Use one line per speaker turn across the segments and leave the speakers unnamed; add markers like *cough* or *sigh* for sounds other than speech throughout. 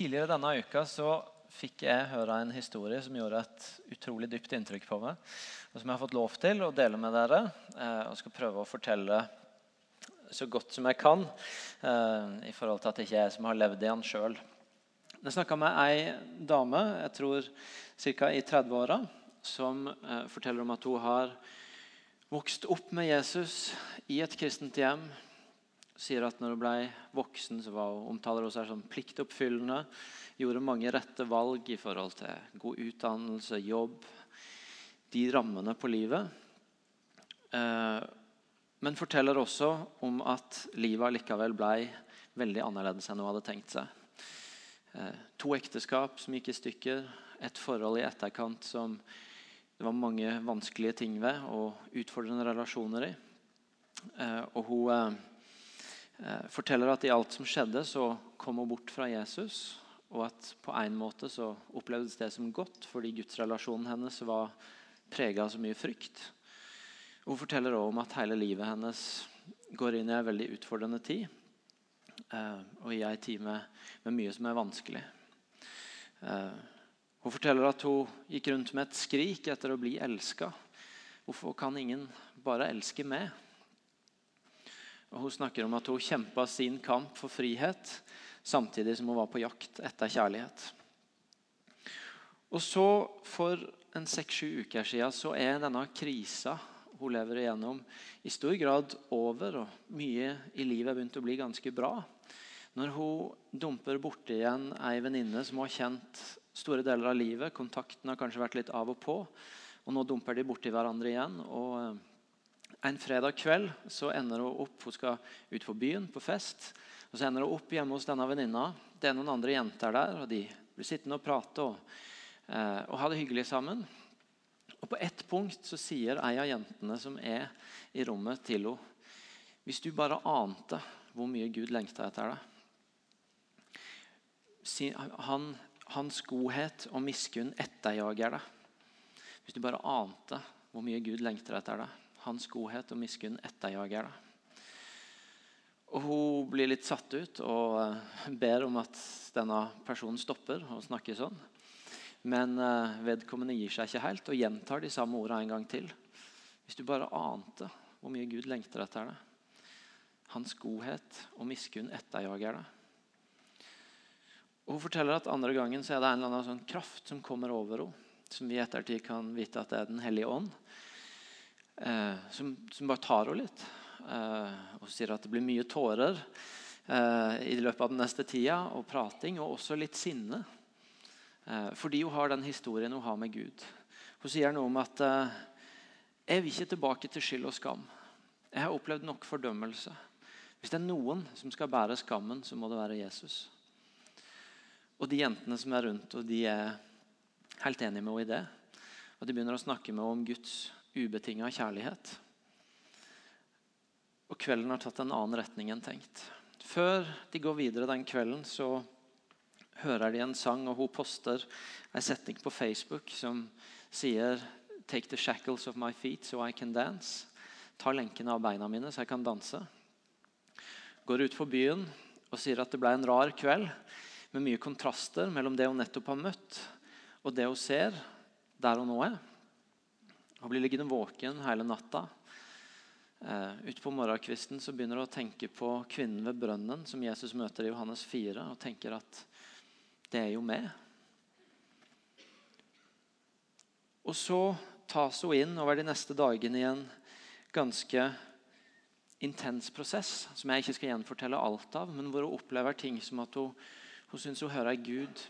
Tidligere denne uka så fikk jeg høre en historie som gjorde et utrolig dypt inntrykk på meg. Og som jeg har fått lov til å dele med dere. Eh, og skal prøve å fortelle så godt som jeg kan. Eh, I forhold til at det ikke er jeg som har levd i den sjøl. Jeg snakka med ei dame jeg tror ca. i 30-åra, som eh, forteller om at hun har vokst opp med Jesus i et kristent hjem sier at når hun ble voksen, så var hun, omtaler hun seg som pliktoppfyllende. Gjorde mange rette valg i forhold til god utdannelse, jobb, de rammene på livet. Eh, men forteller også om at livet likevel ble veldig annerledes enn hun hadde tenkt seg. Eh, to ekteskap som gikk i stykker, et forhold i etterkant som det var mange vanskelige ting ved, og utfordrende relasjoner i. Eh, og hun forteller at i alt som skjedde, så kom hun bort fra Jesus. Og at på en måte så opplevdes det som godt fordi gudsrelasjonen hennes var prega av så mye frykt. Hun forteller også om at hele livet hennes går inn i en veldig utfordrende tid. Eh, og i ei tid med, med, mye som er vanskelig. Eh, hun forteller at hun gikk rundt med et skrik etter å bli elska. Hvorfor kan ingen bare elske meg? Og Hun snakker om at hun kjempa sin kamp for frihet samtidig som hun var på jakt etter kjærlighet. Og så For en seks-sju uker siden så er denne krisa hun lever igjennom, i stor grad over. og Mye i livet er begynt å bli ganske bra. Når hun dumper borti igjen ei venninne som hun har kjent store deler av livet Kontakten har kanskje vært litt av og på. og Nå dumper de borti hverandre igjen. og en fredag kveld så ender hun opp Hun skal ut på byen på fest. og Så ender hun opp hjemme hos denne venninna. Det er noen andre jenter der, og de blir sittende og prate og, eh, og ha det hyggelig sammen. Og På ett punkt så sier ei av jentene som er i rommet, til henne Hvis du bare ante hvor mye Gud lengta etter deg han, Hans godhet og miskunn etterjager deg. Hvis du bare ante hvor mye Gud lengter etter deg. Hans godhet og miskunn etterjager det. Og Hun blir litt satt ut og eh, ber om at denne personen stopper å snakke sånn. Men eh, vedkommende gir seg ikke helt og gjentar de samme ordene en gang til. Hvis du bare ante hvor mye Gud lengter etter det. Hans godhet og miskunn etterjager det. Og Hun forteller at andre gangen så er det en eller annen sånn kraft som kommer over henne. Som vi i ettertid kan vite at det er Den hellige ånd eh, som, som, bare tar henne litt. Eh, og sier at det blir mye tårer eh, i løpet av den neste tida, og prating, og også litt sinne. Eh, fordi hun har den historien hun har med Gud. Hun sier noe om at eh, jeg vil ikke tilbake til skyld og skam. Jeg har opplevd nok fordømmelse. Hvis det er noen som skal bære skammen, så må det være Jesus. Og de jentene som er rundt, og de er helt enige med henne i det. Og de begynner å snakke med henne om Guds ubetinga kjærlighet. Og kvelden har tatt en annen retning enn tenkt. Før de går videre den kvelden, så hører de en sang, og hun poster en setning på Facebook som sier Take the shackles of my feet so I can dance. Ta lenkene av beina mine så jeg kan danse. Går ut på byen og sier at det ble en rar kveld med mye kontraster mellom det hun nettopp har møtt, og det hun ser der hun nå er. Hun blir liggende våken hele natta. Uh, Utpå morgenkvisten så begynner hun å tenke på kvinnen ved brønnen som Jesus møter i Johannes 4, og tenker at det er jo meg. Og så tas hun inn over de neste dagene i en ganske intens prosess, som jeg ikke skal gjenfortelle alt av, men hvor hun opplever ting som at hun, hun syns hun hører Gud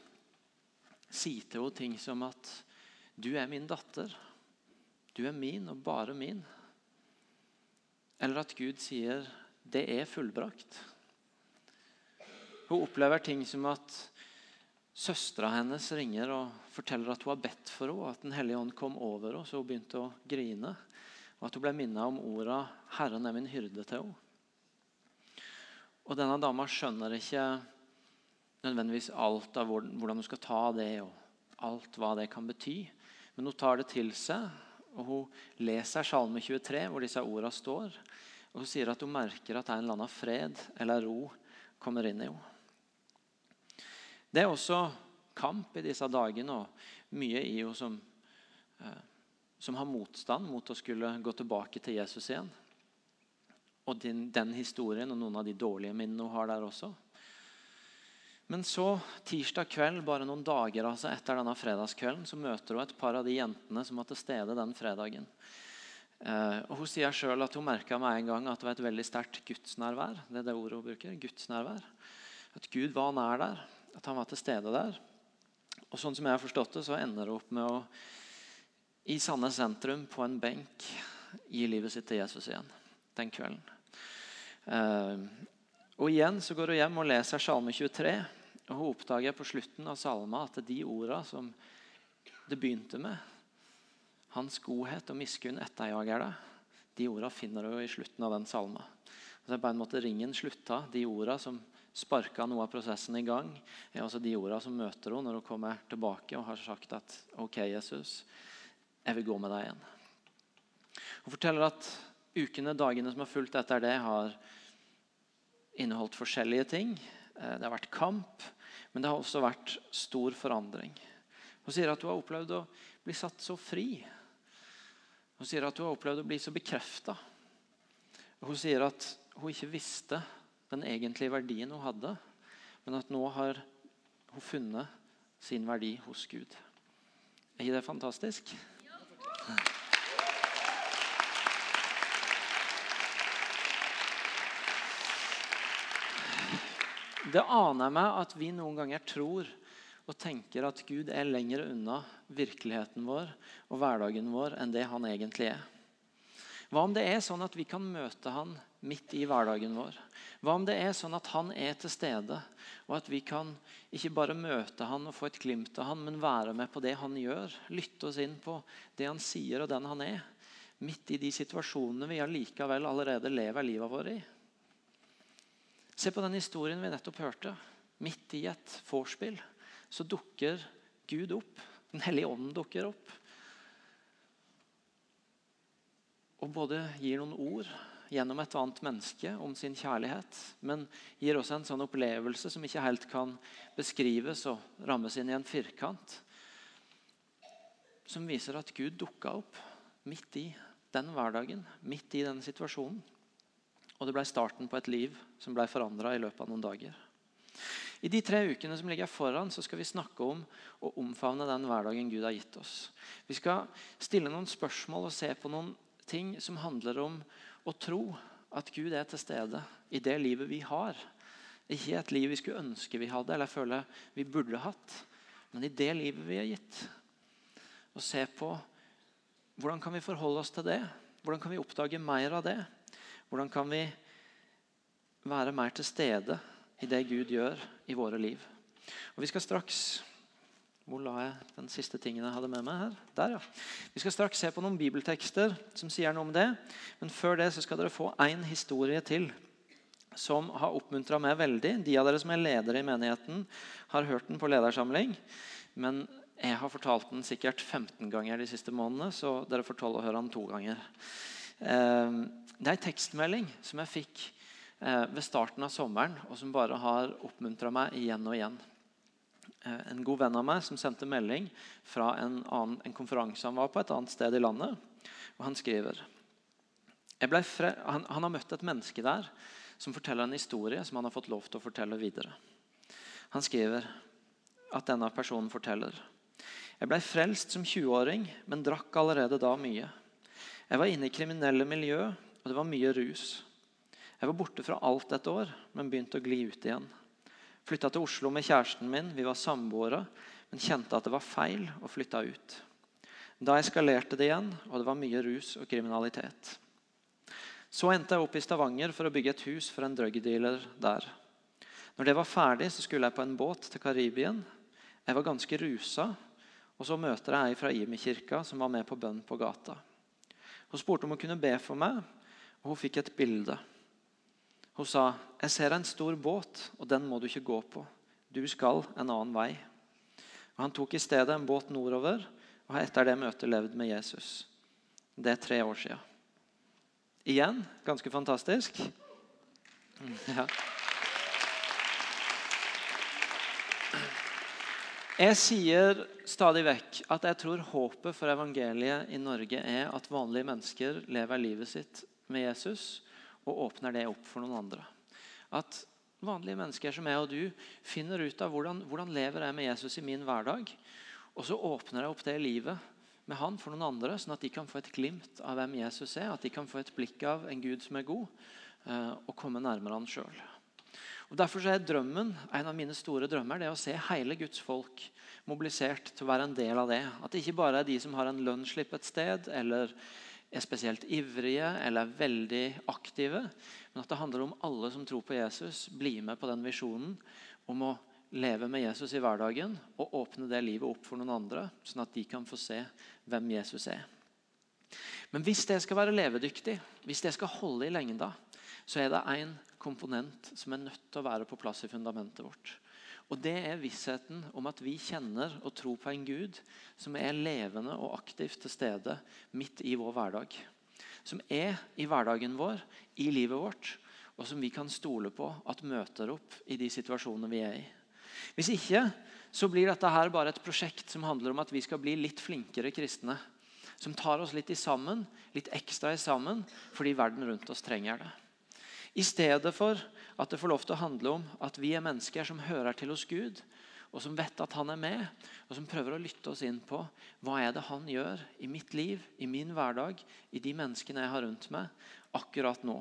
si til henne ting som at 'Du er min datter'. Du er min og bare min. Eller at Gud sier 'det er fullbrakt'. Hun opplever ting som at søstera hennes ringer og forteller at hun har bedt for henne, at Den hellige ånd kom over henne, så hun begynte å grine. Og at hun ble minnet om orda 'Herren er min hyrde' til henne. Og denne dama skjønner ikke nødvendigvis alt av hvordan hun skal ta det, og alt hva det kan bety. Men hun tar det til seg og Hun leser Salme 23, hvor disse ordene står. Og Hun sier at hun merker at det er en eller annen fred eller ro kommer inn i henne. Det er også kamp i disse dagene, og mye i henne som, eh, som har motstand mot å skulle gå tilbake til Jesus igjen. Og den, den historien og noen av de dårlige minnene hun har der også. Men så, tirsdag kveld, bare noen dager altså etter denne fredagskvelden, så møter hun et par av de jentene som var til stede den fredagen. Eh, og Hun sier selv at hun merka med en gang at det var et veldig sterkt gudsnærvær. Det er det ordet hun bruker, gudsnærvær. At Gud var nær der, at han var til stede der. Og sånn som jeg har forstått det, så ender hun opp med å i Sandnes sentrum på en benk gi livet sitt til Jesus igjen den kvelden. Eh, og Igjen så går hun hjem og leser Salme 23. Og Hun oppdager på slutten av salma at de orda som det begynte med, hans godhet og miskunn etterjager deg, de orda finner du i slutten av den salma. Så på en måte ringen slutta. De orda som sparka noe av prosessen i gang, er også de orda som møter henne når hun kommer tilbake og har sagt at OK, Jesus, jeg vil gå med deg igjen. Hun forteller at ukene, dagene som har fulgt etter det, har inneholdt forskjellige ting. Eh, det har vært kamp, men det har også vært stor forandring. Hun sier at hun har opplevd å bli satt så fri. Hun sier at hun har opplevd å bli så bekrefta. Hun sier at hun ikke visste den egentlige verdien hun hadde, men at nå har hun funnet sin verdi hos Gud. Er ikke det fantastisk? Ja. Det aner meg at vi noen ganger tror og tenker at Gud er lenger unna virkeligheten vår og hverdagen vår enn det han egentlig er. Hva om det er sånn at vi kan møte han midt i hverdagen vår? Hva om det er sånn at han er til stede, og at vi kan ikke bare møte han og få et glimt av han, men være med på det han gjør? Lytte oss inn på det han sier og den han er. Midt i de situasjonene vi allikevel allerede lever livet vårt i. Se på den historien vi nettopp hørte. Midt i et vorspiel så dukker Gud opp. Den hellige ånden dukker opp. Og både gir noen ord gjennom et annet menneske om sin kjærlighet, men gir også en sånn opplevelse som ikke helt kan beskrives og rammes inn i en firkant. Som viser at Gud dukka opp midt i den hverdagen, midt i den situasjonen. Og det ble starten på et liv som ble forandra i løpet av noen dager. I de tre ukene som ligger foran, så skal vi snakke om å omfavne den hverdagen Gud har gitt oss. Vi skal stille noen spørsmål og se på noen ting som handler om å tro at Gud er til stede i det livet vi har. Ikke et liv vi skulle ønske vi hadde eller føle vi burde hatt, men i det livet vi har gitt. Og se på hvordan kan vi forholde oss til det? Hvordan kan vi oppdage mer av det? Hvordan kan vi være mer til stede i det Gud gjør i våre liv? Og Vi skal straks Hvor la jeg den siste tingen jeg hadde med meg her? Der, ja. Vi skal straks se på noen bibeltekster som sier noe om det. Men før det så skal dere få én historie til som har oppmuntra meg veldig. De av dere som er ledere i menigheten, har hørt den på ledersamling. Men jeg har fortalt den sikkert 15 ganger de siste månedene, så dere får tåle å høre den to ganger. Eh, det er en tekstmelding som jeg fikk eh, ved starten av sommeren, og som bare har oppmuntra meg igjen og igjen. Eh, en god venn av meg som sendte melding fra en, annen, en konferanse han var på et annet sted i landet. og Han skriver han, han har møtt et menneske der som forteller en historie som han har fått lov til å fortelle videre. Han skriver at denne personen forteller. Jeg ble frelst som 20-åring, men drakk allerede da mye. Jeg var inne i kriminelle miljø og det var mye rus. Jeg var borte fra alt et år, men begynte å gli ut igjen. Flytta til Oslo med kjæresten min. Vi var samboere, men kjente at det var feil, og flytta ut. Da eskalerte det igjen, og det var mye rus og kriminalitet. Så endte jeg opp i Stavanger for å bygge et hus for en drugdealer der. Når det var ferdig, så skulle jeg på en båt til Karibien. Jeg var ganske rusa, og så møter jeg ei fra Imi-kirka som var med på bønn på gata. Hun spurte om hun kunne be for meg, og hun fikk et bilde. Hun sa, 'Jeg ser en stor båt, og den må du ikke gå på. Du skal en annen vei.' Og Han tok i stedet en båt nordover og har etter det møtet levd med Jesus. Det er tre år siden. Igjen ganske fantastisk. *laughs* Ja. Jeg sier stadig vekk at jeg tror håpet for evangeliet i Norge er at vanlige mennesker lever livet sitt med Jesus og åpner det opp for noen andre. At vanlige mennesker som jeg og du finner ut av hvordan, hvordan lever jeg med Jesus i min hverdag. Og så åpner jeg opp det livet med han for noen andre, sånn at de kan få et glimt av hvem Jesus er. At de kan få et blikk av en Gud som er god, eh, og komme nærmere han sjøl. Derfor er drømmen, En av mine store drømmer det å se hele Guds folk mobilisert til å være en del av det. At det ikke bare er de som har en lønnsslipp et sted, eller er spesielt ivrige eller er veldig aktive, men at det handler om alle som tror på Jesus, blir med på den visjonen om å leve med Jesus i hverdagen og åpne det livet opp for noen andre, sånn at de kan få se hvem Jesus er. Men hvis det skal være levedyktig, hvis det skal holde i lengda, så er det én komponent som er nødt til å være på plass i fundamentet vårt. Og Det er vissheten om at vi kjenner og tror på en Gud som er levende og aktivt til stede midt i vår hverdag. Som er i hverdagen vår, i livet vårt, og som vi kan stole på at møter opp i de situasjonene vi er i. Hvis ikke så blir dette her bare et prosjekt som handler om at vi skal bli litt flinkere kristne. Som tar oss litt i sammen, litt ekstra i sammen, fordi verden rundt oss trenger det. I stedet for at det får lov til å handle om at vi er mennesker som hører til hos Gud, og som vet at han er med, og som prøver å lytte oss inn på hva er det han gjør i mitt liv, i min hverdag, i de menneskene jeg har rundt meg akkurat nå.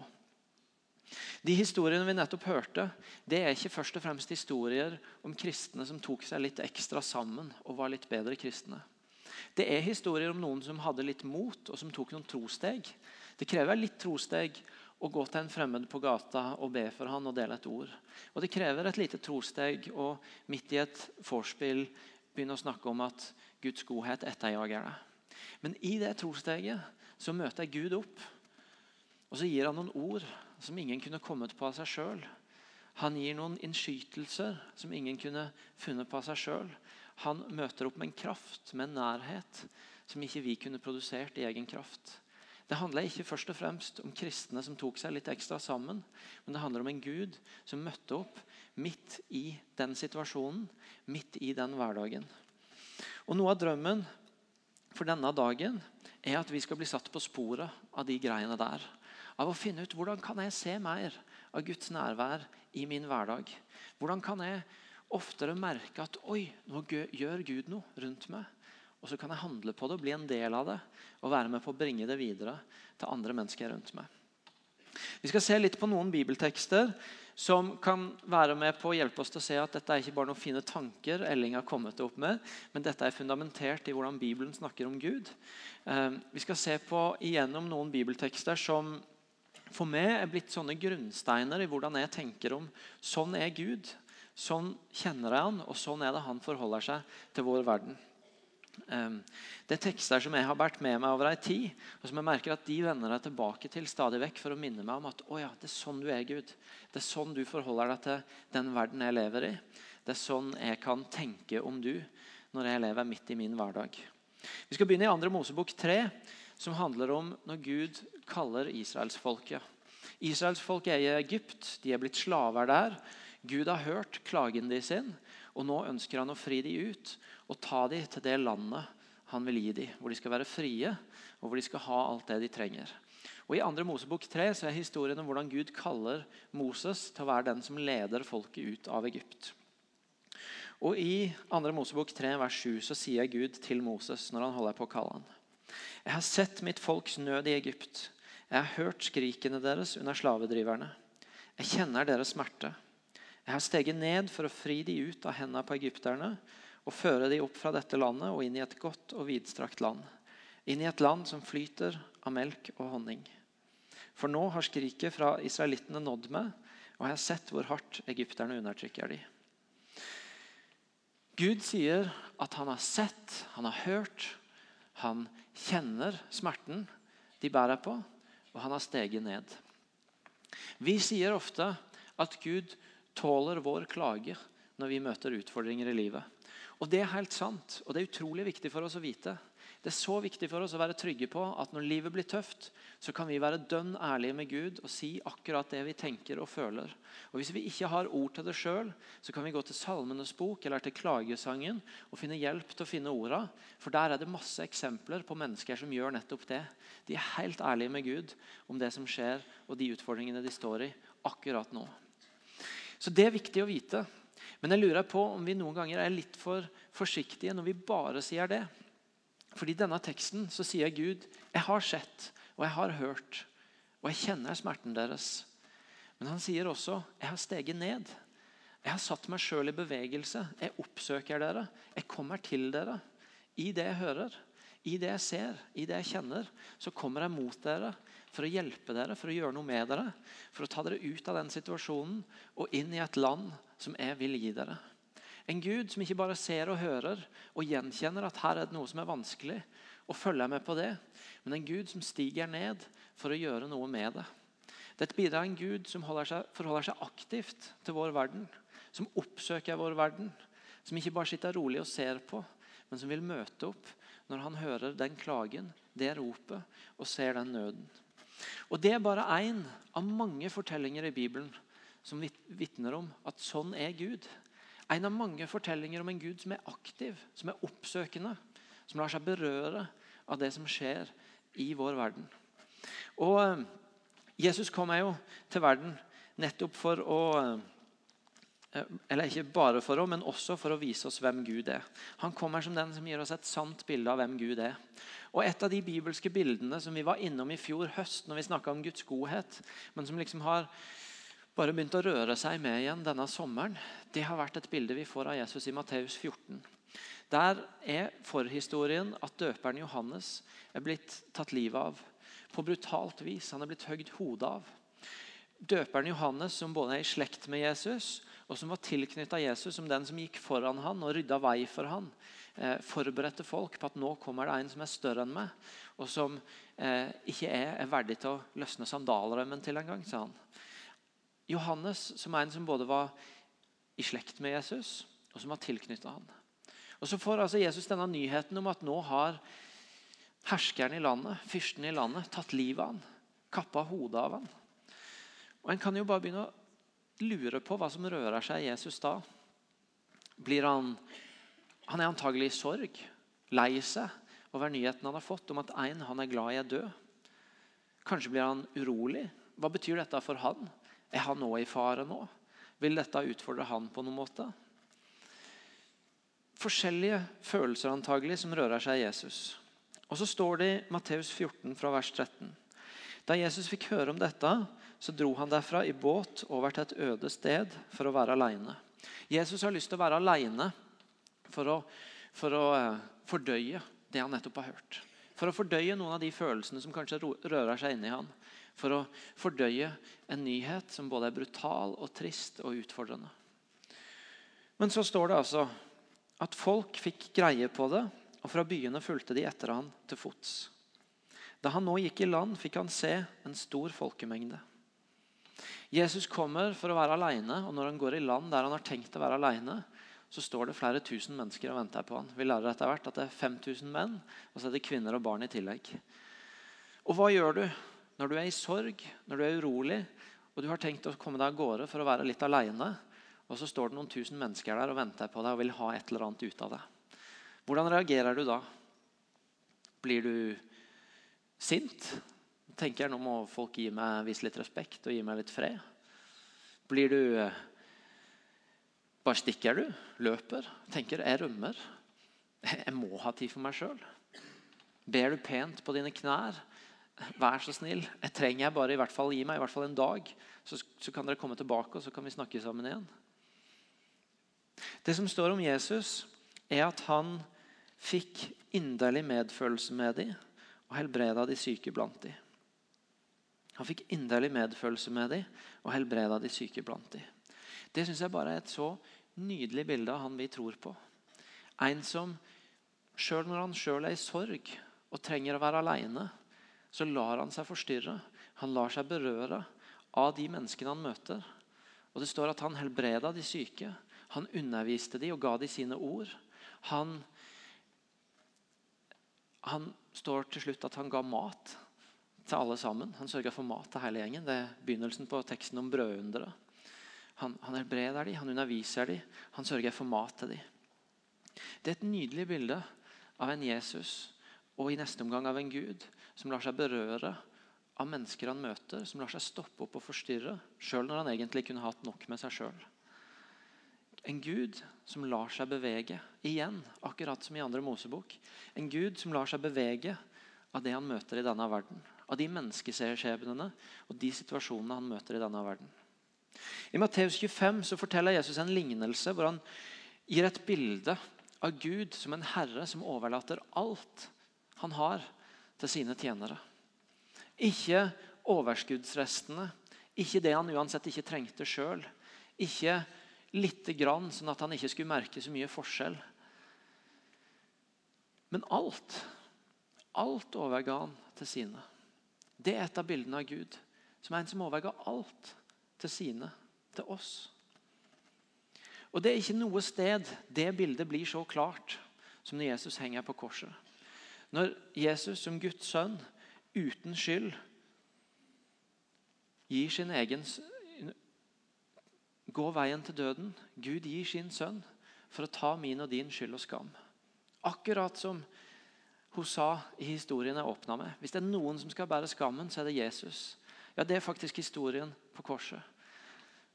De historiene vi nettopp hørte, det er ikke først og fremst historier om kristne som tok seg litt ekstra sammen og var litt bedre kristne. Det er historier om noen som hadde litt mot, og som tok noen trosteg. Det krever litt trosteg å gå til en fremmed på gata og be for han og dele et ord. Og Det krever et lite trosteg å midt i et vorspiel begynne å snakke om at Guds godhet etterjager deg. Men i det trosteget så møter jeg Gud opp. Og så gir han noen ord som ingen kunne kommet på av seg sjøl. Han gir noen innskytelser som ingen kunne funnet på av seg sjøl. Han møter opp med en kraft, med en nærhet, som ikke vi kunne produsert i egen kraft. Det handler ikke først og fremst om kristne som tok seg litt ekstra sammen, men det handler om en Gud som møtte opp midt i den situasjonen, midt i den hverdagen. Og Noe av drømmen for denne dagen er at vi skal bli satt på sporet av de greiene der. Av å finne ut hvordan kan jeg se mer av Guds nærvær i min hverdag. Hvordan kan jeg oftere merke at oi, nå gjør Gud noe rundt meg. Og så kan jeg handle på det og bli en del av det og være med på å bringe det videre til andre mennesker rundt meg. Vi skal se litt på noen bibeltekster som kan være med på å hjelpe oss til å se at dette er ikke bare noen fine tanker Elling har kommet opp med, men dette er fundamentert i hvordan Bibelen snakker om Gud. Eh, vi skal se på igjennom noen bibeltekster som for meg er blitt sånne grunnsteiner i hvordan jeg tenker om sånn er Gud. Sånn kjenner jeg han, og sånn er det han forholder seg til vår verden. Ehm, det er tekster som jeg har båret med meg over ei tid, og som jeg merker at de vender deg tilbake til stadig vekk for å minne meg om at å ja, det er sånn du er, Gud. Det er sånn du forholder deg til den verden jeg lever i. Det er sånn jeg kan tenke om du når jeg lever midt i min hverdag. Vi skal begynne i 2. Mosebok 3, som handler om når Gud kaller israelsfolket. Israelsfolket er i Egypt, de er blitt slaver der. Gud har hørt klagen de sin, og nå ønsker han å fri de ut og ta dem til det landet han vil gi dem, hvor de skal være frie og hvor de skal ha alt det de trenger. Og I 2. Mosebok 3 så er historien om hvordan Gud kaller Moses til å være den som leder folket ut av Egypt. Og I 2. Mosebok 3 vers 7 så sier Gud til Moses når han holder på å kalle han. Jeg har sett mitt folks nød i Egypt. Jeg har hørt skrikene deres under slavedriverne. Jeg kjenner deres smerte. Jeg har steget ned for å fri de ut av hendene på egypterne og føre de opp fra dette landet og inn i et godt og vidstrakt land. Inn i et land som flyter av melk og honning. For nå har skriket fra israelittene nådd meg, og jeg har sett hvor hardt egypterne undertrykker de. Gud sier at han har sett, han har hørt, han kjenner smerten de bærer på, og han har steget ned. Vi sier ofte at Gud tåler vår klage når vi møter utfordringer i livet. Og Det er helt sant, og det er utrolig viktig for oss å vite. Det er så viktig for oss å være trygge på at når livet blir tøft, så kan vi være dønn ærlige med Gud og si akkurat det vi tenker og føler. Og Hvis vi ikke har ord til det sjøl, så kan vi gå til Salmenes bok eller til klagesangen og finne hjelp til å finne orda. For der er det masse eksempler på mennesker som gjør nettopp det. De er helt ærlige med Gud om det som skjer og de utfordringene de står i akkurat nå. Så det er viktig å vite. Men jeg lurer på om vi noen ganger er litt for forsiktige når vi bare sier det. Fordi I denne teksten så sier Gud jeg har sett og jeg har hørt, og jeg kjenner smerten deres. Men han sier også jeg har steget ned. Jeg har satt meg sjøl i bevegelse. Jeg oppsøker dere. Jeg kommer til dere. I det jeg hører, i det jeg ser, i det jeg kjenner, så kommer jeg mot dere for å hjelpe dere, for å gjøre noe med dere. For å ta dere ut av den situasjonen og inn i et land som jeg vil gi dere. En Gud som ikke bare ser og hører og gjenkjenner at her er det noe som er vanskelig, og følger med på det, men en Gud som stiger ned for å gjøre noe med det. Det er en Gud som seg, forholder seg aktivt til vår verden. Som oppsøker vår verden. Som ikke bare sitter rolig og ser på, men som vil møte opp når han hører den klagen, det ropet, og ser den nøden. Og Det er bare én av mange fortellinger i Bibelen som vitner om at sånn er Gud. En av mange fortellinger om en Gud som er aktiv, som er oppsøkende. Som lar seg berøre av det som skjer i vår verden. Og eh, Jesus kom jo til verden nettopp for å eh, eller ikke bare for å, men også for å vise oss hvem Gud er. Han kommer som den som gir oss et sant bilde av hvem Gud er. Og Et av de bibelske bildene som vi var innom i fjor høst når vi snakka om Guds godhet, men som liksom har bare begynt å røre seg med igjen denne sommeren, det har vært et bilde vi får av Jesus i Matteus 14. Der er forhistorien at døperen Johannes er blitt tatt livet av. På brutalt vis. Han er blitt høgd hodet av. Døperen Johannes, som både er i slekt med Jesus, og som var tilknytta Jesus som den som gikk foran han og rydda vei for han, eh, forberedte folk på at nå kommer det en som er større enn meg, og som eh, ikke er, er verdig til å løsne sandalrømmen til engang, sa han. Johannes, som er en som både var i slekt med Jesus, og som var tilknytta han. Og Så får altså Jesus denne nyheten om at nå har herskeren i landet, fyrsten i landet, tatt livet av han, kappa hodet av han. Og En kan jo bare begynne å lure på hva som rører seg i Jesus da. Blir han Han er antagelig i sorg, lei seg over nyheten han har fått om at en han er glad i, er død. Kanskje blir han urolig. Hva betyr dette for han? Er han nå i fare nå? Vil dette utfordre han på noen måte? Forskjellige følelser antagelig som rører seg i Jesus. Og Så står det i Matteus 14 fra vers 13. Da Jesus fikk høre om dette, så dro han derfra i båt over til et øde sted for å være alene. Jesus har lyst til å være alene for å, for å eh, fordøye det han nettopp har hørt. For å fordøye noen av de følelsene som kanskje rører seg inni han for å fordøye en nyhet som både er brutal og trist og utfordrende. Men så står det altså at folk fikk greie på det, og fra byene fulgte de etter han til fots. Da han nå gikk i land, fikk han se en stor folkemengde. Jesus kommer for å være alene, og når han går i land der han har tenkt å være alene, så står det flere tusen mennesker og venter på han. Vi lærer etter hvert at det er 5000 menn, og så er det kvinner og barn i tillegg. Og hva gjør du når du er i sorg, når du er urolig, og du har tenkt å komme deg av gårde for å være litt alene, og så står det noen tusen mennesker der og venter på deg og vil ha et eller annet ut av det. Hvordan reagerer du da? Blir du sint? Tenker jeg Nå må folk gi meg, vise litt respekt og gi meg litt fred. Blir du Bare stikker du? Løper? Tenker jeg rømmer. Jeg må ha tid for meg sjøl. Ber du pent på dine knær? Vær så snill. Jeg trenger jeg bare i hvert fall gi meg i hvert fall en dag. Så, så kan dere komme tilbake, og så kan vi snakke sammen igjen. Det som står om Jesus, er at han fikk inderlig medfølelse med dem og helbreda de syke blant dem. Han fikk inderlig medfølelse med dem og helbreda de syke blant dem. Det syns jeg bare er et så nydelig bilde av han vi tror på. En som sjøl når han sjøl er i sorg og trenger å være aleine, så lar han seg forstyrre. Han lar seg berøre av de menneskene han møter. Og Det står at han helbreda de syke. Han underviste de og ga de sine ord. Han Han står til slutt at han ga mat til alle sammen. Han sørga for mat til hele gjengen. Det er begynnelsen på teksten om brødunderet. Han, han helbreder dem, han underviser dem, han sørger for mat til dem. Det er et nydelig bilde av en Jesus og i neste omgang av en Gud som lar seg berøre av mennesker han møter, som lar seg stoppe opp og forstyrre, sjøl når han egentlig kunne hatt nok med seg sjøl. En Gud som lar seg bevege, igjen, akkurat som i andre Mosebok. En Gud som lar seg bevege av det han møter i denne verden. Av de menneskeskjebnene og de situasjonene han møter i denne verden. I Matteus 25 så forteller Jesus en lignelse hvor han gir et bilde av Gud som en herre som overlater alt han har, til sine tjenere. Ikke overskuddsrestene, ikke det han uansett ikke trengte sjøl. Ikke lite grann, sånn at han ikke skulle merke så mye forskjell. Men alt. Alt overga han til sine. Det er et av bildene av Gud, som er en som overga alt til sine, til oss. Og Det er ikke noe sted det bildet blir så klart som når Jesus henger på korset. Når Jesus som Guds sønn uten skyld gir sin egen Går veien til døden. Gud gir sin sønn for å ta min og din skyld og skam. Akkurat som hun sa i historien jeg åpna med. Hvis det er noen som skal bære skammen, så er det Jesus. Ja, Det er faktisk historien på korset.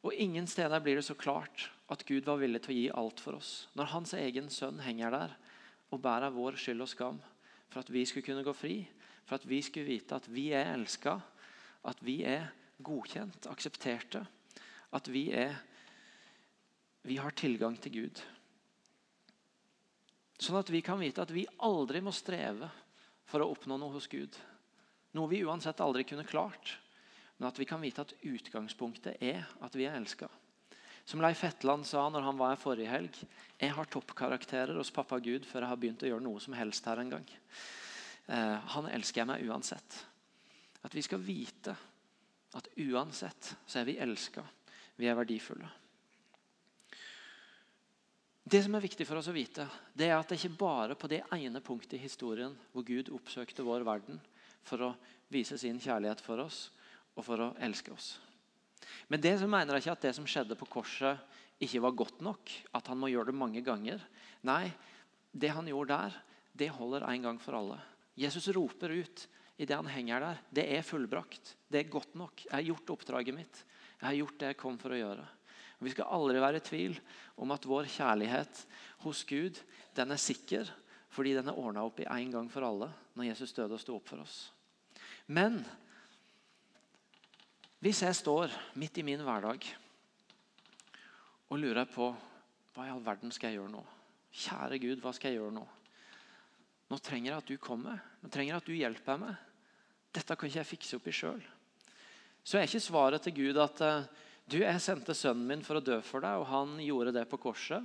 Og Ingen steder blir det så klart at Gud var villig til å gi alt for oss. Når hans egen sønn henger der og bærer vår skyld og skam for at vi skulle kunne gå fri, for at vi skulle vite at vi er elska, at vi er godkjent, aksepterte, at vi er Vi har tilgang til Gud. Sånn at vi kan vite at vi aldri må streve for å oppnå noe hos Gud. Noe vi uansett aldri kunne klart. Men at vi kan vite at utgangspunktet er at vi er elska. Som Leif Hetland sa når han var her forrige helg. Jeg har toppkarakterer hos pappa Gud før jeg har begynt å gjøre noe som helst her en gang. Eh, han elsker jeg meg uansett. At vi skal vite at uansett så er vi elska. Vi er verdifulle. Det som er viktig for oss å vite, det er at det ikke bare på det ene punktet i historien hvor Gud oppsøkte vår verden for å vise sin kjærlighet for oss og for å elske oss. Men det som mener jeg ikke at det som skjedde på korset, ikke var godt nok. At han må gjøre det mange ganger. Nei, det han gjorde der, det holder en gang for alle. Jesus roper ut i det han henger der. Det er fullbrakt. Det er godt nok. Jeg har gjort oppdraget mitt. Jeg har gjort det jeg kom for å gjøre. Vi skal aldri være i tvil om at vår kjærlighet hos Gud den er sikker fordi den er ordna opp i en gang for alle når Jesus døde og sto opp for oss. Men hvis jeg står midt i min hverdag og lurer på hva i all verden skal jeg gjøre nå? Kjære Gud, hva skal jeg gjøre nå? Nå trenger jeg at du kommer. Nå trenger jeg at du hjelper meg. Dette kan ikke jeg fikse opp i sjøl. Så er ikke svaret til Gud at eh, du, jeg sendte sønnen min for å dø for deg, og han gjorde det på korset.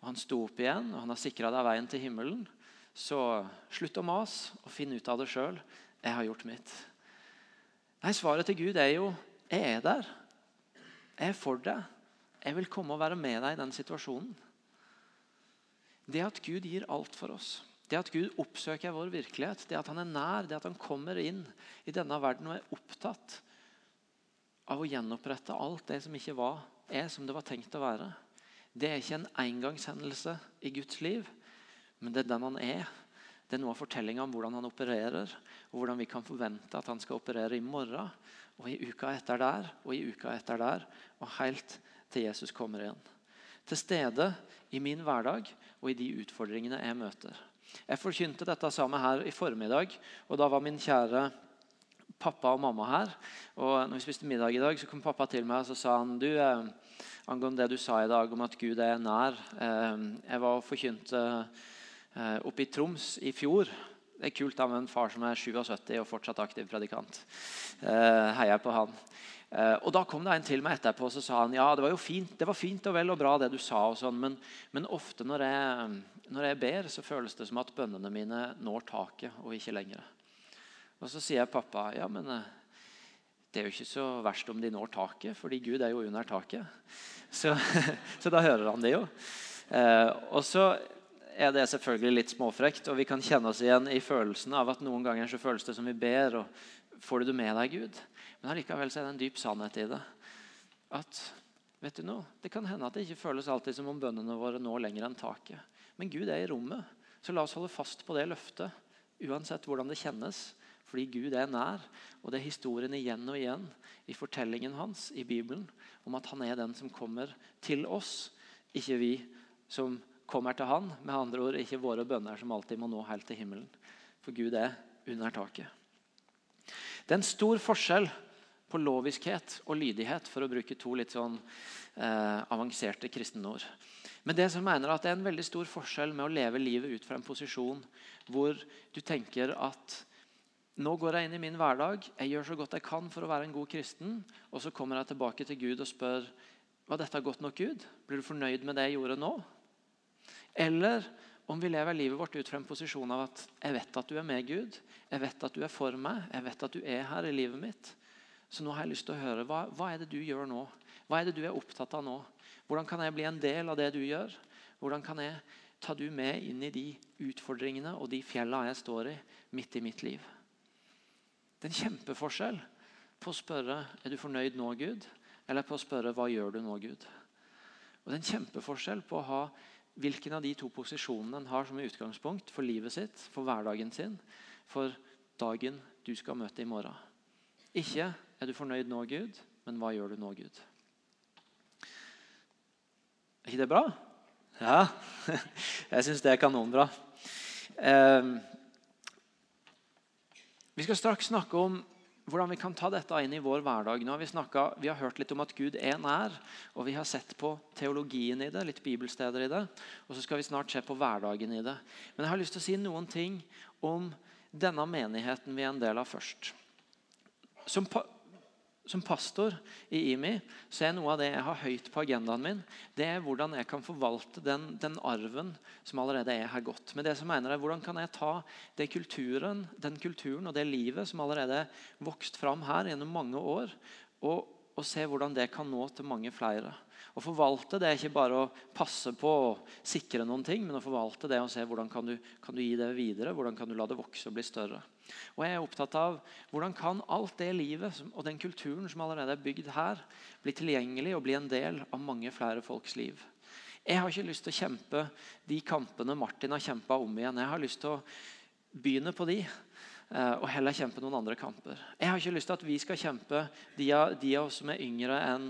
og Han sto opp igjen, og han har sikra deg veien til himmelen. Så slutt å mase og finn ut av det sjøl. Jeg har gjort mitt. Nei, Svaret til Gud er jo jeg er der. Jeg er for deg. Jeg vil komme og være med deg i den situasjonen. Det at Gud gir alt for oss, det at Gud oppsøker vår virkelighet, det at han er nær, det at han kommer inn i denne verden og er opptatt av å gjenopprette alt det som ikke var, er som det var tenkt å være. Det er ikke en engangshendelse i Guds liv, men det er den han er. Det er noe av fortellinga om hvordan han opererer, og hvordan vi kan forvente at han skal operere i morgen, og i uka etter der, og i uka etter der, og helt til Jesus kommer igjen. Til stede i min hverdag og i de utfordringene jeg møter. Jeg forkynte dette sammen her i formiddag, og da var min kjære pappa og mamma her. Og når vi spiste middag i dag, så kom pappa til meg og så sa han, du, eh, angående det du sa i dag om at Gud er nær eh, Jeg var og forkynte eh, oppe i Troms i fjor. Det er kult da med en far som er 77 og fortsatt aktiv predikant. Eh, heier på han. Eh, og Da kom det en til meg etterpå og så sa han, ja, det var jo fint, det var fint og vel og bra, det du sa, og sånn, men, men ofte når jeg, når jeg, ber, så føles det som at bønnene mine når taket og ikke lenger. Og Så sier jeg pappa ja, men eh, det er jo ikke så verst om de når taket, fordi Gud er jo under taket. Så, *laughs* så da hører han det jo. Eh, og så er det selvfølgelig litt småfrekt. Og vi kan kjenne oss igjen i følelsen av at noen ganger så føles det som vi ber. og Får du det med deg, Gud? Men allikevel så er det en dyp sannhet i det. At vet du noe, Det kan hende at det ikke føles alltid som om bønnene våre når lenger enn taket. Men Gud er i rommet. Så la oss holde fast på det løftet, uansett hvordan det kjennes. Fordi Gud er nær, og det er historien igjen og igjen i fortellingen hans i Bibelen om at han er den som kommer til oss, ikke vi som kommer til han. Med andre ord ikke våre bønner som alltid må nå helt til himmelen. For Gud er under taket. Det er en stor forskjell på loviskhet og lydighet, for å bruke to litt sånn eh, avanserte kristenord. Men det som mener at det er en veldig stor forskjell med å leve livet ut fra en posisjon hvor du tenker at nå går jeg inn i min hverdag, jeg gjør så godt jeg kan for å være en god kristen, og så kommer jeg tilbake til Gud og spør var dette godt nok, Gud? Blir du fornøyd med det jeg gjorde nå? Eller om vi lever livet vårt ut fra en posisjon av at jeg vet at du er med, Gud. Jeg vet at du er for meg. Jeg vet at du er her i livet mitt. Så nå har jeg lyst til å høre hva, hva er det du gjør nå? Hva er det du er opptatt av nå? Hvordan kan jeg bli en del av det du gjør? Hvordan kan jeg ta du med inn i de utfordringene og de fjellene jeg står i, midt i mitt liv? Det er en kjempeforskjell på å spørre er du fornøyd nå, Gud, eller på å spørre hva gjør du nå, Gud. Og Det er en kjempeforskjell på å ha hvilken av de to posisjonene en har som utgangspunkt for livet sitt, for hverdagen sin, for dagen du skal møte i morgen. Ikke er du fornøyd nå, Gud, men hva gjør du nå, Gud? Er ikke det bra? Ja. *laughs* Jeg syns det er kanonbra. Vi skal straks snakke om hvordan vi kan ta dette inn i vår hverdag. Nå har vi, snakket, vi har hørt litt om at Gud er nær, og vi har sett på teologien i det. litt bibelsteder i det, Og så skal vi snart se på hverdagen i det. Men jeg har lyst til å si noen ting om denne menigheten vi er en del av først. Som som pastor i IMI så er noe av det jeg har høyt på agendaen min, det er hvordan jeg kan forvalte den, den arven som allerede er her godt. Men det som mener er, Hvordan kan jeg ta kulturen, den kulturen og det livet som allerede er vokst fram her gjennom mange år, og, og se hvordan det kan nå til mange flere. Å forvalte det er ikke bare å passe på å sikre noen ting, men å forvalte det og se hvordan kan du kan du gi det videre, hvordan kan du la det vokse og bli større. Og jeg er opptatt av Hvordan kan alt det livet og den kulturen som allerede er bygd her, bli tilgjengelig og bli en del av mange flere folks liv? Jeg har ikke lyst til å kjempe de kampene Martin har kjempa om igjen. Jeg har lyst til å begynne på de eh, og heller kjempe noen andre kamper. Jeg har ikke lyst til at vi skal kjempe de av, de av oss som er yngre enn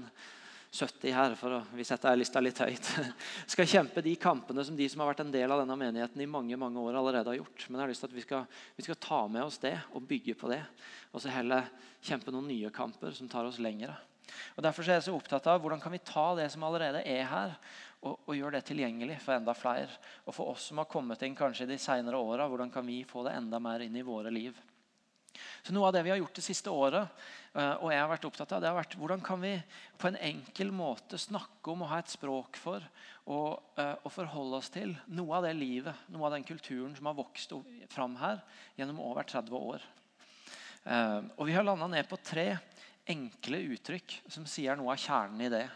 70 her, for vi setter lista litt høyt, *laughs* skal kjempe de kampene som de som har vært en del av denne menigheten i mange mange år allerede har gjort. Men jeg har lyst til at vi skal, vi skal ta med oss det og bygge på det. Og så heller kjempe noen nye kamper som tar oss lengre. Og Derfor er jeg så opptatt av hvordan kan vi ta det som allerede er her, og, og gjøre det tilgjengelig for enda flere. Og for oss som har kommet inn kanskje de senere åra, hvordan kan vi få det enda mer inn i våre liv. Så Noe av det vi har gjort det siste året, og jeg har vært opptatt av, det har vært hvordan kan vi på en enkel måte snakke om og ha et språk for og, eh, og forholde oss til noe av det livet, noe av den kulturen som har vokst fram her gjennom over 30 år. Eh, og Vi har landa ned på tre enkle uttrykk som sier noe av kjernen i det.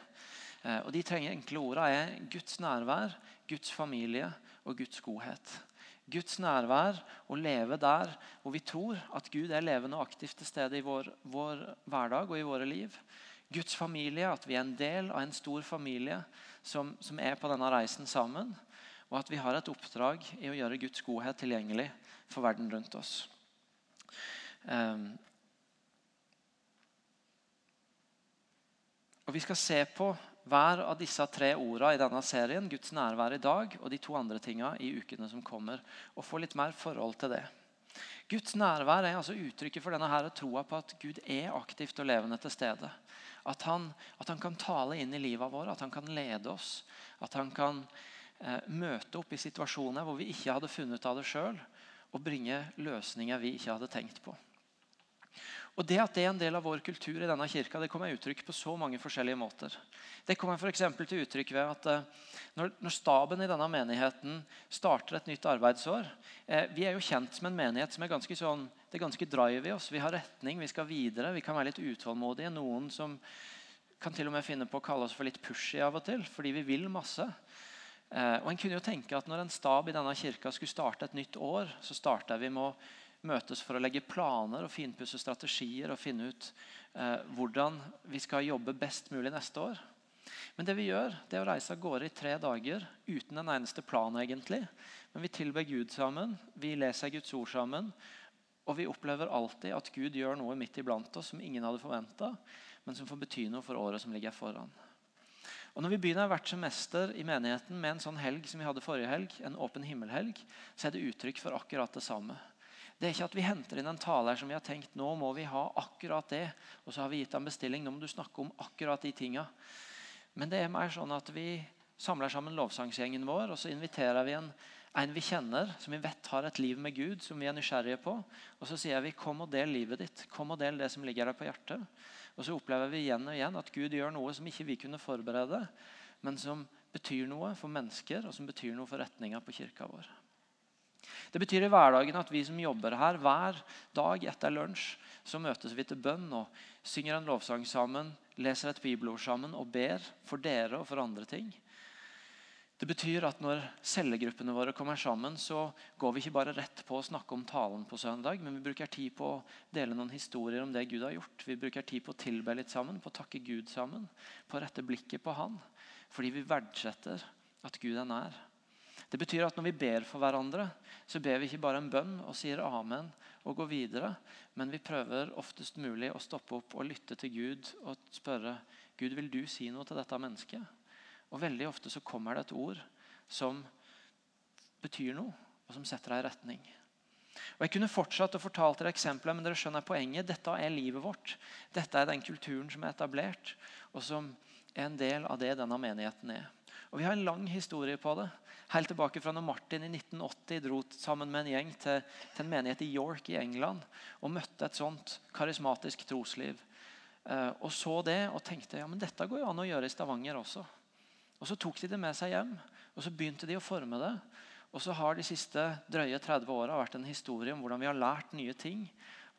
Og De trenger enkle ordene er Guds nærvær, Guds familie og Guds godhet. Guds nærvær og leve der hvor vi tror at Gud er levende og aktivt til stede i vår, vår, hverdag og i våre liv. Guds familie, at vi er en del av en stor familie som, som, er på denne reisen sammen. Og at vi har et oppdrag i å gjøre Guds godhet tilgjengelig for verden rundt oss. Um, og Vi skal se på hver av disse tre ordene i denne serien, Guds nærvær i dag og de to andre tingene i ukene som kommer, og få litt mer forhold til det. Guds nærvær er altså uttrykket for denne her troa på at Gud er aktivt og levende til stede. At han, at han kan tale inn i livet vårt, at han kan lede oss. At han kan eh, møte opp i situasjoner hvor vi ikke hadde funnet ut av det sjøl, og bringe løsninger vi ikke hadde tenkt på. Og Det at det er en del av vår kultur i denne kirka, det kommer uttrykk på så mange forskjellige måter. Det kommer for til uttrykk ved at eh, når, staben i denne menigheten starter et nytt arbeidsår eh, Vi er jo kjent som en menighet som er ganske sånn, det er ganske drive i oss. Vi har retning, vi skal videre. Vi kan være litt utålmodige. Noen som kan til og med finne på å kalle oss for litt pushy av og til, fordi vi vil masse. Eh, og en kunne jo tenke at Når en stab i denne kirka skulle starte et nytt år, så starta vi med å møtes for å legge planer og finpusse strategier og finne ut eh, hvordan vi skal jobbe best mulig neste år. Men det vi gjør, det er å reise av gårde i tre dager uten en eneste plan. egentlig. Men vi tilber Gud sammen, vi leser Guds ord sammen. Og vi opplever alltid at Gud gjør noe midt iblant oss som ingen hadde forventa, men som får bety noe for året som ligger foran. Og Når vi begynner hvert semester i menigheten med en sånn helg som vi hadde forrige helg, en åpen himmelhelg, så er det uttrykk for akkurat det samme. Det er ikke at vi henter inn en taler som vi har tenkt nå må vi ha akkurat det, og så har vi gitt en bestilling. Nå må du snakke om akkurat de tinga. Men det er mer sånn at vi samler sammen lovsangsgjengen vår, og så inviterer vi en, en vi kjenner, som vi vet har et liv med Gud, som vi er nysgjerrige på. Og så sier vi 'kom og del livet ditt'. Kom og del det som ligger deg på hjertet. Og så opplever vi igjen og igjen at Gud gjør noe som ikke vi kunne forberede, men som betyr noe for mennesker, og som betyr noe for retninga på kirka vår. Det betyr i hverdagen at vi som jobber her, hver dag etter lunsj så møtes vi til bønn og synger en lovsang sammen, leser et bibelord sammen og ber for dere og for andre ting. Det betyr at når cellegruppene våre kommer sammen, så går vi ikke bare rett på å snakke om talen på søndag, men vi bruker tid på å dele noen historier om det Gud har gjort. Vi bruker tid på å tilbe litt sammen, på å takke Gud sammen, på å rette blikket på Han. Fordi vi verdsetter at Gud er nær. Det betyr at når vi ber for hverandre, så ber vi ikke bare en bønn og sier amen og går videre, men vi prøver oftest mulig å stoppe opp og lytte til Gud og spørre Gud, vil du si noe til dette mennesket. Og Veldig ofte så kommer det et ord som betyr noe, og som setter deg i retning. Og Jeg kunne fortsatt å fortalt dere eksempler, men dere skjønner poenget. Dette er livet vårt. Dette er den kulturen som er etablert, og som er en del av det denne menigheten er. Og Vi har en lang historie på det. Helt tilbake fra når Martin i 1980 dro sammen med en gjeng til, til en menighet i York i England og møtte et sånt karismatisk trosliv. Eh, og så det og tenkte ja, men dette går jo an å gjøre i Stavanger også. Og Så tok de det med seg hjem og så begynte de å forme det. Og så har de siste drøye 30 åra vært en historie om hvordan vi har lært nye ting.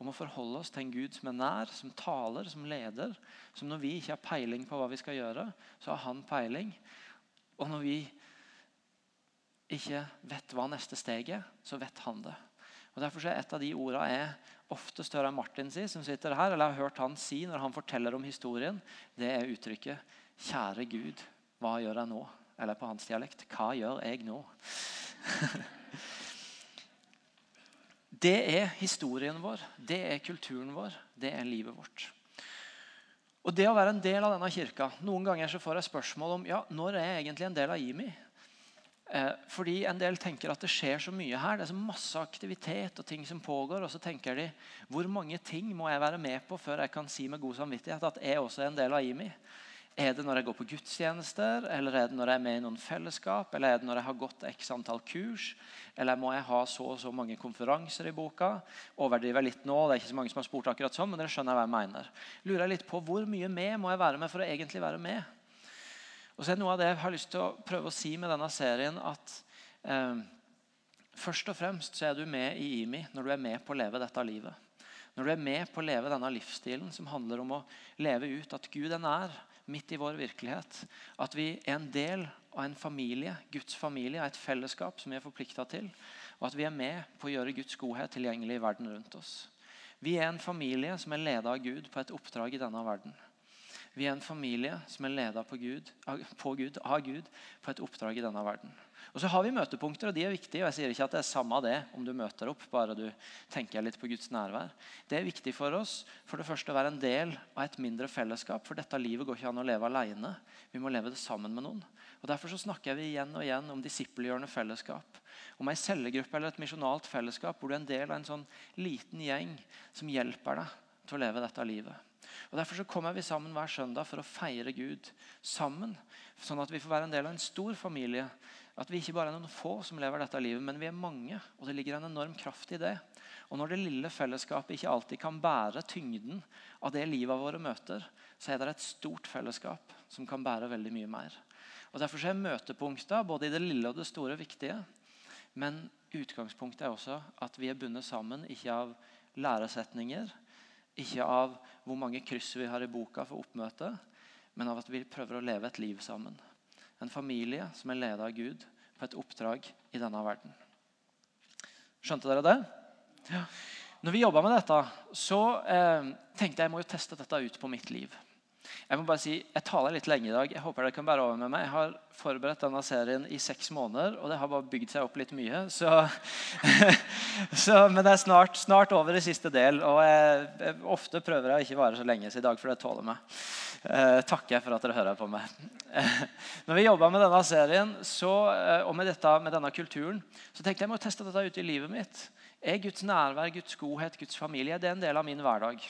Om å forholde oss til en Gud som er nær, som taler, som leder. Som når vi ikke har peiling på hva vi skal gjøre, så har han peiling. Og når vi ikke vet hva neste steg er, så vet han det. Og Derfor er et av de ordene jeg ofte hører Martin si, som sitter her, eller har hørt han si når han forteller om historien, det er uttrykket 'Kjære Gud, hva gjør jeg nå?' Eller på hans dialekt 'Hva gjør jeg nå?' *laughs* det er historien vår, det er kulturen vår, det er livet vårt. Og det å være en del av denne kirka Noen ganger så får jeg spørsmål om ja, når er jeg egentlig en del av Jimi. Eh, fordi En del tenker at det skjer så mye her. Det er så masse aktivitet og ting som pågår. Og så tenker de hvor mange ting må jeg være med på før jeg kan si med god samvittighet at jeg også er en del av IMI? Er det når jeg går på gudstjenester, eller er det når jeg er med i noen fellesskap, eller er det når jeg har gått x antall kurs, eller må jeg ha så og så mange konferanser i boka? Overdriver jeg litt nå, det er ikke så mange som har spurt akkurat sånn, men dere skjønner hva jeg mener. Lurer jeg litt på Hvor mye med må jeg være med for å egentlig være med? Og så er Noe av det jeg har lyst til å prøve å si med denne serien, at eh, først og fremst så er du med i IMI når du er med på å leve dette livet. Når du er med på å leve denne livsstilen som handler om å leve ut at Gud er nær midt i vår virkelighet. At vi er en del av en familie, Guds familie, av et fellesskap som vi er forplikta til. Og at vi er med på å gjøre Guds godhet tilgjengelig i verden rundt oss. Vi er en familie som er leda av Gud på et oppdrag i denne verden. Vi er en familie som er leda på Gud, på Gud, av Gud på et oppdrag i denne verden. Og så har vi møtepunkter, og de er viktige. og jeg sier ikke at det er samme det om du møter opp, bare du tenker litt på Guds nærvær. Det er viktig for oss for det første å være en del av et mindre fellesskap. For dette livet går ikke an å leve alene. Vi må leve det sammen med noen. Og Derfor så snakker vi igjen og igjen om disippelgjørende fellesskap. Om ei cellegruppe eller et misjonalt fellesskap hvor du er en del av en sånn liten gjeng som hjelper deg til å leve dette livet. Og Derfor så kommer vi sammen hver søndag for å feire Gud sammen. Sånn at vi får være en del av en stor familie. At vi ikke bare er noen få som lever dette livet, men vi er mange. Og det ligger en enorm kraft i det. Og når det lille fellesskapet ikke alltid kan bære tyngden av det livet våre møter, så er det et stort fellesskap som kan bære veldig mye mer. Og Derfor er møtepunkter både i det lille og det store viktige. Men utgangspunktet er også at vi er bundet sammen, ikke av læresetninger, ikke av hvor mange kryss vi har i boka for oppmøte, men av at vi prøver å leve et liv sammen. En familie som er ledet av Gud på et oppdrag i denne verden. Skjønte dere det? Ja. Når vi jobba med dette, så eh, tenkte jeg jeg må jo teste dette ut på mitt liv. Jeg må bare si, jeg taler litt lenge i dag. Jeg håper dere kan bære over med meg. Jeg har forberedt denne serien i seks måneder, og det har bare bygd seg opp litt mye. Så, *laughs* så, men det er snart, snart, over i siste del. Og jeg, jeg, ofte prøver jeg å ikke vare så lenge, så i dag får dere tåle meg. Eh, takker jeg for at dere hører på meg. *laughs* Når vi jobba med denne serien så, eh, og med, dette, med, denne kulturen, så tenkte jeg jeg må teste dette ut i livet mitt. Er Guds nærvær, Guds godhet, Guds familie det er en del av min hverdag?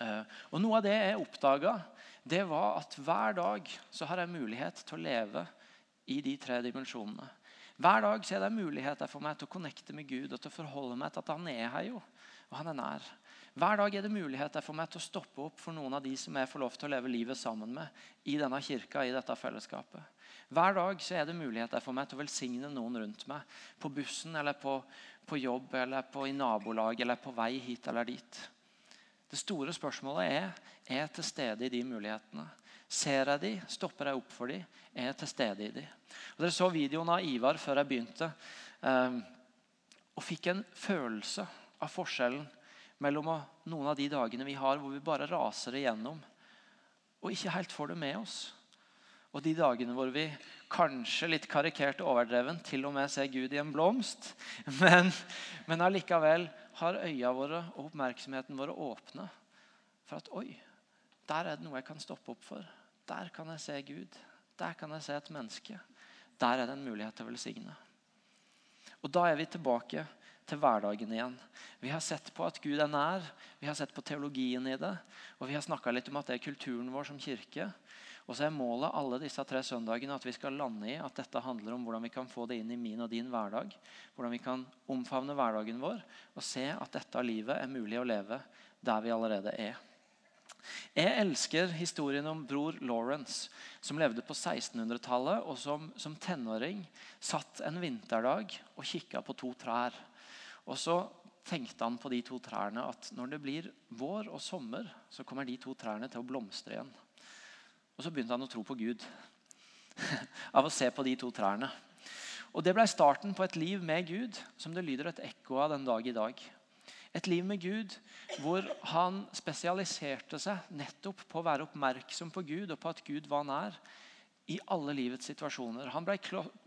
Eh, og Noe av det jeg oppdaga, det var at hver dag så har jeg mulighet til å leve i de tre dimensjonene. Hver dag så er det muligheter for meg til å connecte med Gud og til å forholde meg til at han er her. jo, og han er nær. Hver dag er det muligheter for meg til å stoppe opp for noen av de som jeg får lov til å leve livet sammen med i denne kirka, i dette fellesskapet. Hver dag så er det muligheter for meg til å velsigne noen rundt meg. På bussen, eller på, på jobb, eller på, i nabolag, eller på vei hit eller dit. Det store spørsmålet er er jeg til stede i de mulighetene. Ser jeg de, stopper jeg opp for de, er jeg til stede i de. Og Dere så videoen av Ivar før jeg begynte. eh, og fikk en følelse av forskjellen mellom noen av de dagene vi har hvor vi bare raser igjennom og ikke helt får det med oss. Og de dagene hvor vi kanskje litt karikert og overdreven til og med ser Gud i en blomst, *laughs* men, men allikevel har øya våre og oppmerksomheten våre åpne for at oi, der er det noe jeg kan stoppe opp for. Der kan jeg se Gud. Der kan jeg se et menneske. Der er det en mulighet til å velsigne. Og Da er vi tilbake til hverdagen igjen. Vi har sett på at Gud er nær, vi har sett på teologien i det, og vi har snakka litt om at det er kulturen vår som kirke. Og så er målet alle disse tre søndagene at vi skal lande i at dette handler om hvordan vi kan få det inn i min og din hverdag. Hvordan vi kan omfavne hverdagen vår og se at dette livet er mulig å leve der vi allerede er. Jeg elsker historien om bror Lawrence, som levde på 1600-tallet, og som som tenåring satt en vinterdag og kikka på to trær. Og så tenkte han på de to trærne at når det blir vår og sommer, så kommer de to trærne til å blomstre igjen. Og så begynte han å tro på Gud *laughs* av å se på de to trærne. Og Det ble starten på et liv med Gud som det lyder et ekko av den dag i dag. Et liv med Gud hvor han spesialiserte seg nettopp på å være oppmerksom på Gud og på at Gud var nær i alle livets situasjoner. Han ble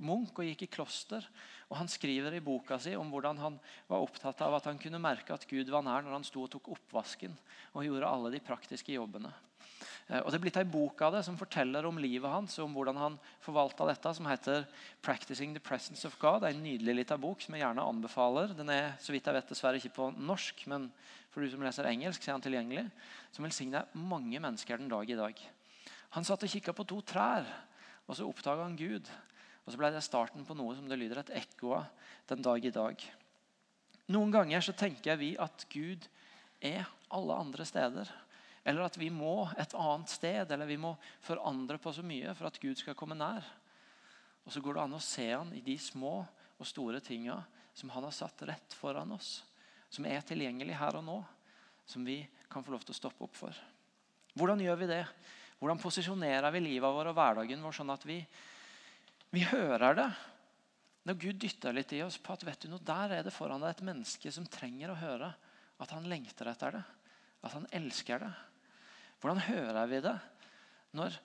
munk og gikk i kloster. og Han skriver i boka si om hvordan han var opptatt av at han kunne merke at Gud var nær når han sto og tok oppvasken og gjorde alle de praktiske jobbene. Eh, og Det er blitt ei bok av det som forteller om livet hans og om hvordan han forvalta dette, som heter 'Practicing the Presence of God'. Det er En nydelig liten bok som jeg gjerne anbefaler. Den er så vidt jeg vet dessverre ikke på norsk, men for du som leser engelsk, så er den tilgjengelig. Som velsigner mange mennesker den dag i dag. Han satt og kikka på to trær, og så oppdaga han Gud. Og Så ble det starten på noe som det lyder et ekko av den dag i dag. Noen ganger så tenker vi at Gud er alle andre steder. Eller at vi må et annet sted, eller vi må forandre på så mye for at Gud skal komme nær. Og så går det an å se han i de små og store tinga som han har satt rett foran oss. Som er tilgjengelig her og nå. Som vi kan få lov til å stoppe opp for. Hvordan gjør vi det? Hvordan posisjonerer vi livet vårt og hverdagen vår sånn at vi, vi hører det? Når Gud dytter litt i oss på at vet du noe, der er det foran deg et menneske som trenger å høre at han lengter etter det. At han elsker det. Hvordan hører vi det? Når,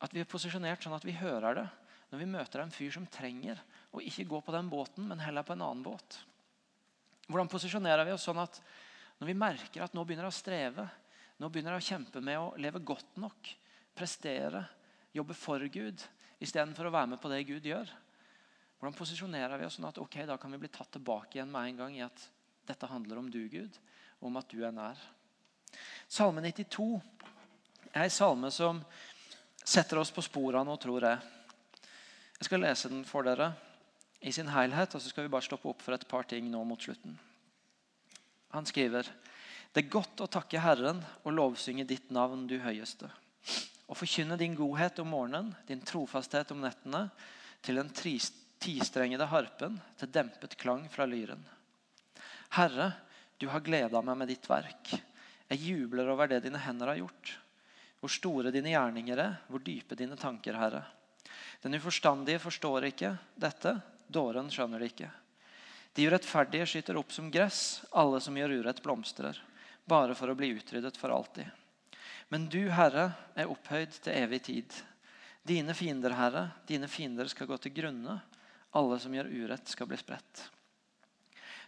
at vi er posisjonert sånn at vi hører det når vi møter en fyr som trenger å ikke gå på den båten, men heller på en annen båt. Hvordan posisjonerer vi oss sånn at når vi merker at nå begynner å streve, nå begynner jeg å kjempe med å leve godt nok, prestere, jobbe for Gud istedenfor å være med på det Gud gjør? Hvordan posisjonerer vi oss sånn at ok, da kan vi bli tatt tilbake igjen med en gang i at dette handler om du, Gud, og om at du er nær? Salme 92 er en salme som setter oss på sporene og tror jeg. Jeg skal lese den for dere i sin helhet, og så skal vi bare stoppe opp for et par ting nå mot slutten. Han skriver det er godt å takke Herren og lovsynge ditt navn, du høyeste. Og forkynne din godhet om morgenen, din trofasthet om nettene, til den tistrengede harpen, til dempet klang fra lyren. Herre, du har gleda meg med ditt verk. Jeg jubler over det dine hender har gjort. Hvor store dine gjerninger er, hvor dype dine tanker, Herre. Den uforstandige forstår ikke dette, dåren skjønner det ikke. De urettferdige skyter opp som gress, alle som gjør urett, blomstrer, bare for å bli utryddet for alltid. Men du, Herre, er opphøyd til evig tid. Dine fiender, Herre, dine fiender skal gå til grunne. Alle som gjør urett, skal bli spredt.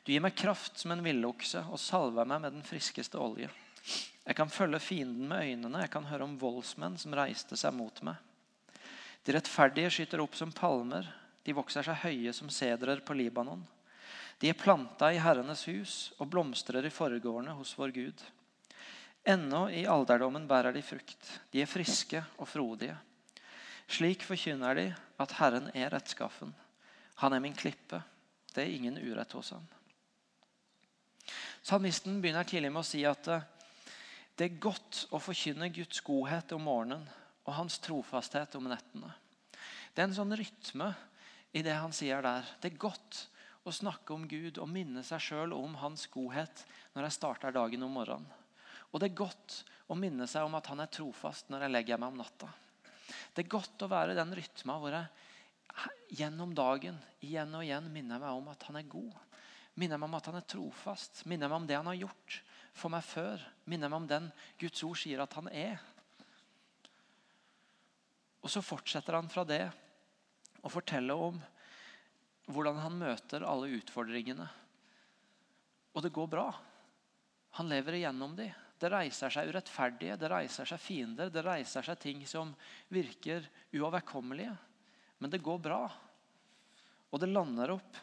Du gir meg kraft som en villokse og salver meg med den friskeste olje. Jeg kan følge fienden med øynene, jeg kan høre om voldsmenn som reiste seg mot meg. De rettferdige skyter opp som palmer, de vokser seg høye som sedrer på Libanon. De er planta i Herrenes hus og blomstrer i forgårdene hos vår Gud. Ennå i alderdommen bærer de frukt. De er friske og frodige. Slik forkynner de at Herren er rettskaffen. Han er min klippe. Det er ingen urett hos ham. Salmisten begynner tidlig med å si at eh, det er godt å forkynne Guds godhet om morgenen og hans trofasthet om nettene. Det er en sånn rytme i det han sier der. Det er godt å snakke om Gud og minne seg sjøl om hans godhet når jeg starter dagen om morgenen. Og det er godt å minne seg om at han er trofast når jeg legger meg om natta. Det er godt å være i den rytma hvor jeg gjennom dagen igjen og igjen minner meg om at han er god. Minner meg om at han er trofast. Minner meg om det han har gjort for meg før. Minner meg om den Guds ord sier at han er. Og så fortsetter han fra det å fortelle om hvordan han møter alle utfordringene. Og det går bra. Han lever igjennom de. Det reiser seg urettferdige, det reiser seg fiender, det reiser seg ting som virker uoverkommelige. Men det går bra. Og det lander, opp,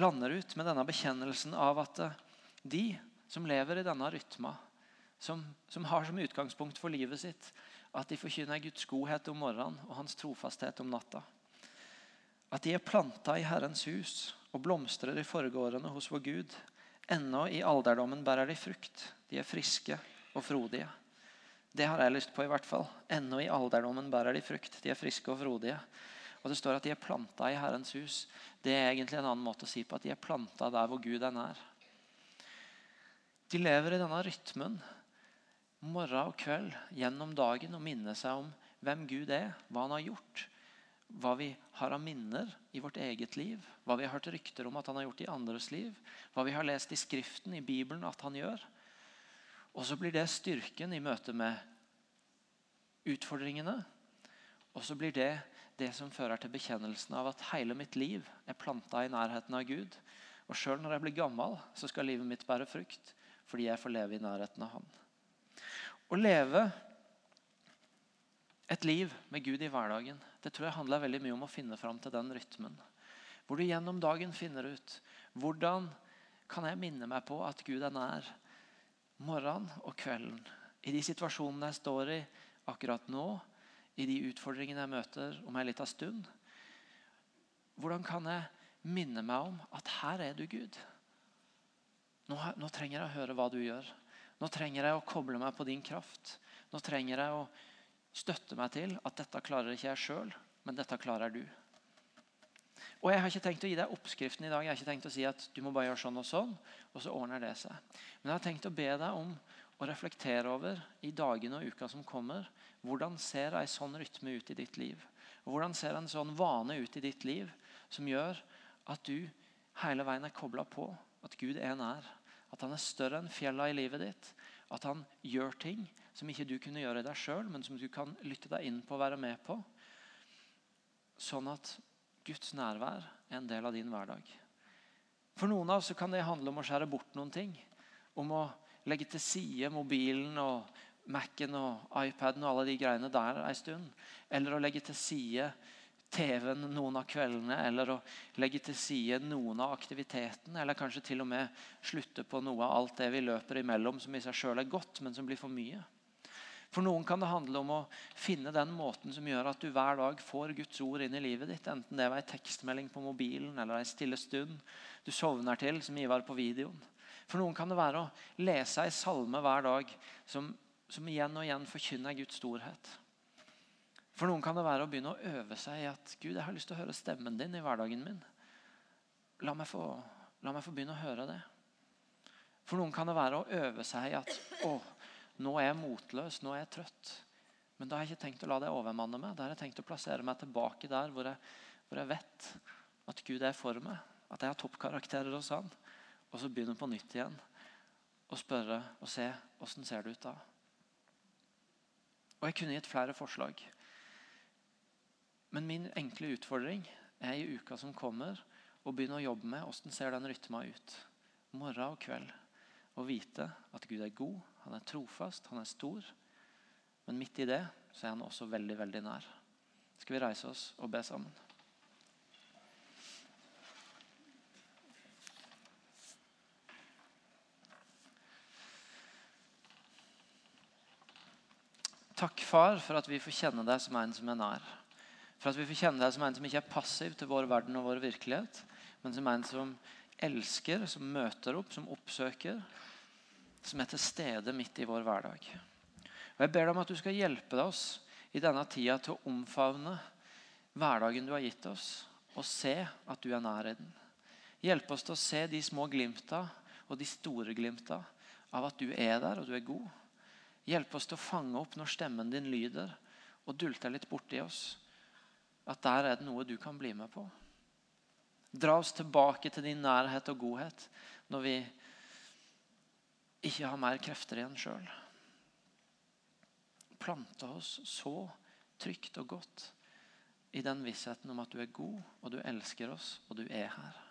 lander ut med denne bekjennelsen av at eh, de som lever i denne rytma, som, som har som utgangspunkt for livet sitt at de forkynner Guds godhet om morgenen og hans trofasthet om natta. At de er planta i Herrens hus og blomstrer i forgårdene hos vår Gud. Ennå i alderdommen bærer de frukt. De er friske og frodige. Det har jeg lyst på, i hvert fall. Ennå i alderdommen bærer de frukt. De er friske og frodige. Og Det står at de er planta i Herrens hus. Det er egentlig en annen måte å si på at de er planta der hvor Gud er nær. De lever i denne rytmen morgen og kveld gjennom dagen og minner seg om hvem Gud er, hva han har gjort, hva vi har av minner i vårt eget liv, hva vi har hørt rykter om at han har gjort i andres liv, hva vi har lest i Skriften, i Bibelen, at han gjør. Og så blir det styrken i møte med utfordringene. Og så blir det det som fører til bekjennelsen av at hele mitt liv er planta i nærheten av Gud. Og sjøl når jeg blir gammel, så skal livet mitt bære frukt fordi jeg får leve i nærheten av Han. Å leve et liv med Gud i hverdagen det tror jeg handler veldig mye om å finne fram til den rytmen. Hvor du gjennom dagen finner ut hvordan kan jeg minne meg på at Gud er nær morgenen og kvelden. I de situasjonene jeg står i akkurat nå, i de utfordringene jeg møter om en liten stund. Hvordan kan jeg minne meg om at her er du, Gud? Nå, nå trenger jeg å høre hva du gjør. Nå trenger jeg å koble meg på din kraft. Nå trenger jeg å støtte meg til at dette klarer ikke jeg sjøl, men dette klarer du. Og Jeg har ikke tenkt å gi deg oppskriften i dag. Jeg har ikke tenkt å si at du må bare gjøre sånn og sånn, og så ordner det seg. Men jeg har tenkt å be deg om å reflektere over i dagene og uka som kommer, hvordan ser ei sånn rytme ut i ditt liv? Og Hvordan ser en sånn vane ut i ditt liv som gjør at du hele veien er kobla på at Gud er nær? At han er større enn fjella i livet ditt? At han gjør ting som ikke du kunne gjøre deg sjøl, men som du kan lytte deg inn på og være med på? Sånn at Guds nærvær er en del av din hverdag. For noen av oss kan det handle om å skjære bort noen ting. Om å legge til side mobilen og Mac-en og iPaden og alle de greiene der en stund. Eller å legge til side TV-en noen av kveldene, eller å legge til side noen av aktivitetene. Eller kanskje til og med slutte på noe av alt det vi løper imellom som i seg sjøl er godt, men som blir for mye. For noen kan det handle om å finne den måten som gjør at du hver dag får Guds ord inn i livet ditt. Enten det var ei tekstmelding på mobilen eller ei stille stund du sovner til, som Ivar på videoen. For noen kan det være å lese ei salme hver dag som, som igjen og igjen forkynner Guds storhet. For noen kan det være å begynne å øve seg i at Gud, jeg har lyst til å høre stemmen din i hverdagen min. La meg få, la meg få begynne å høre det. For noen kan det være å øve seg i at å, nå er jeg motløs, nå er jeg trøtt. Men da har jeg ikke tenkt å la det overmanne meg. Da har jeg tenkt å plassere meg tilbake der hvor jeg, hvor jeg vet at Gud er for meg. At jeg har toppkarakterer hos han. Og så begynne på nytt igjen og spørre og se åssen ser det ut da. Og Jeg kunne gitt flere forslag. Men min enkle utfordring er i uka som kommer, å begynne å jobbe med åssen ser den rytma ut. Morgen og kveld. Og vite at Gud er god, han er trofast, han er stor. Men midt i det så er han også veldig, veldig nær. Skal vi reise oss og be sammen? Takk, far, for at vi får kjenne deg som en som er nær. For at vi får kjenne deg som en som ikke er passiv til vår verden og vår virkelighet, men som en som elsker, som møter opp, som oppsøker, som er til stede midt i vår hverdag. Og Jeg ber deg om at du skal hjelpe oss i denne tida til å omfavne hverdagen du har gitt oss, og se at du er nær i den. Hjelpe oss til å se de små glimta og de store glimta av at du er der og du er god. Hjelpe oss til å fange opp når stemmen din lyder, og dulter litt borti oss. At der er det noe du kan bli med på. Dra oss tilbake til din nærhet og godhet når vi ikke ha mer krefter igjen sjøl. Plante oss så trygt og godt i den vissheten om at du er god, og du elsker oss, og du er her.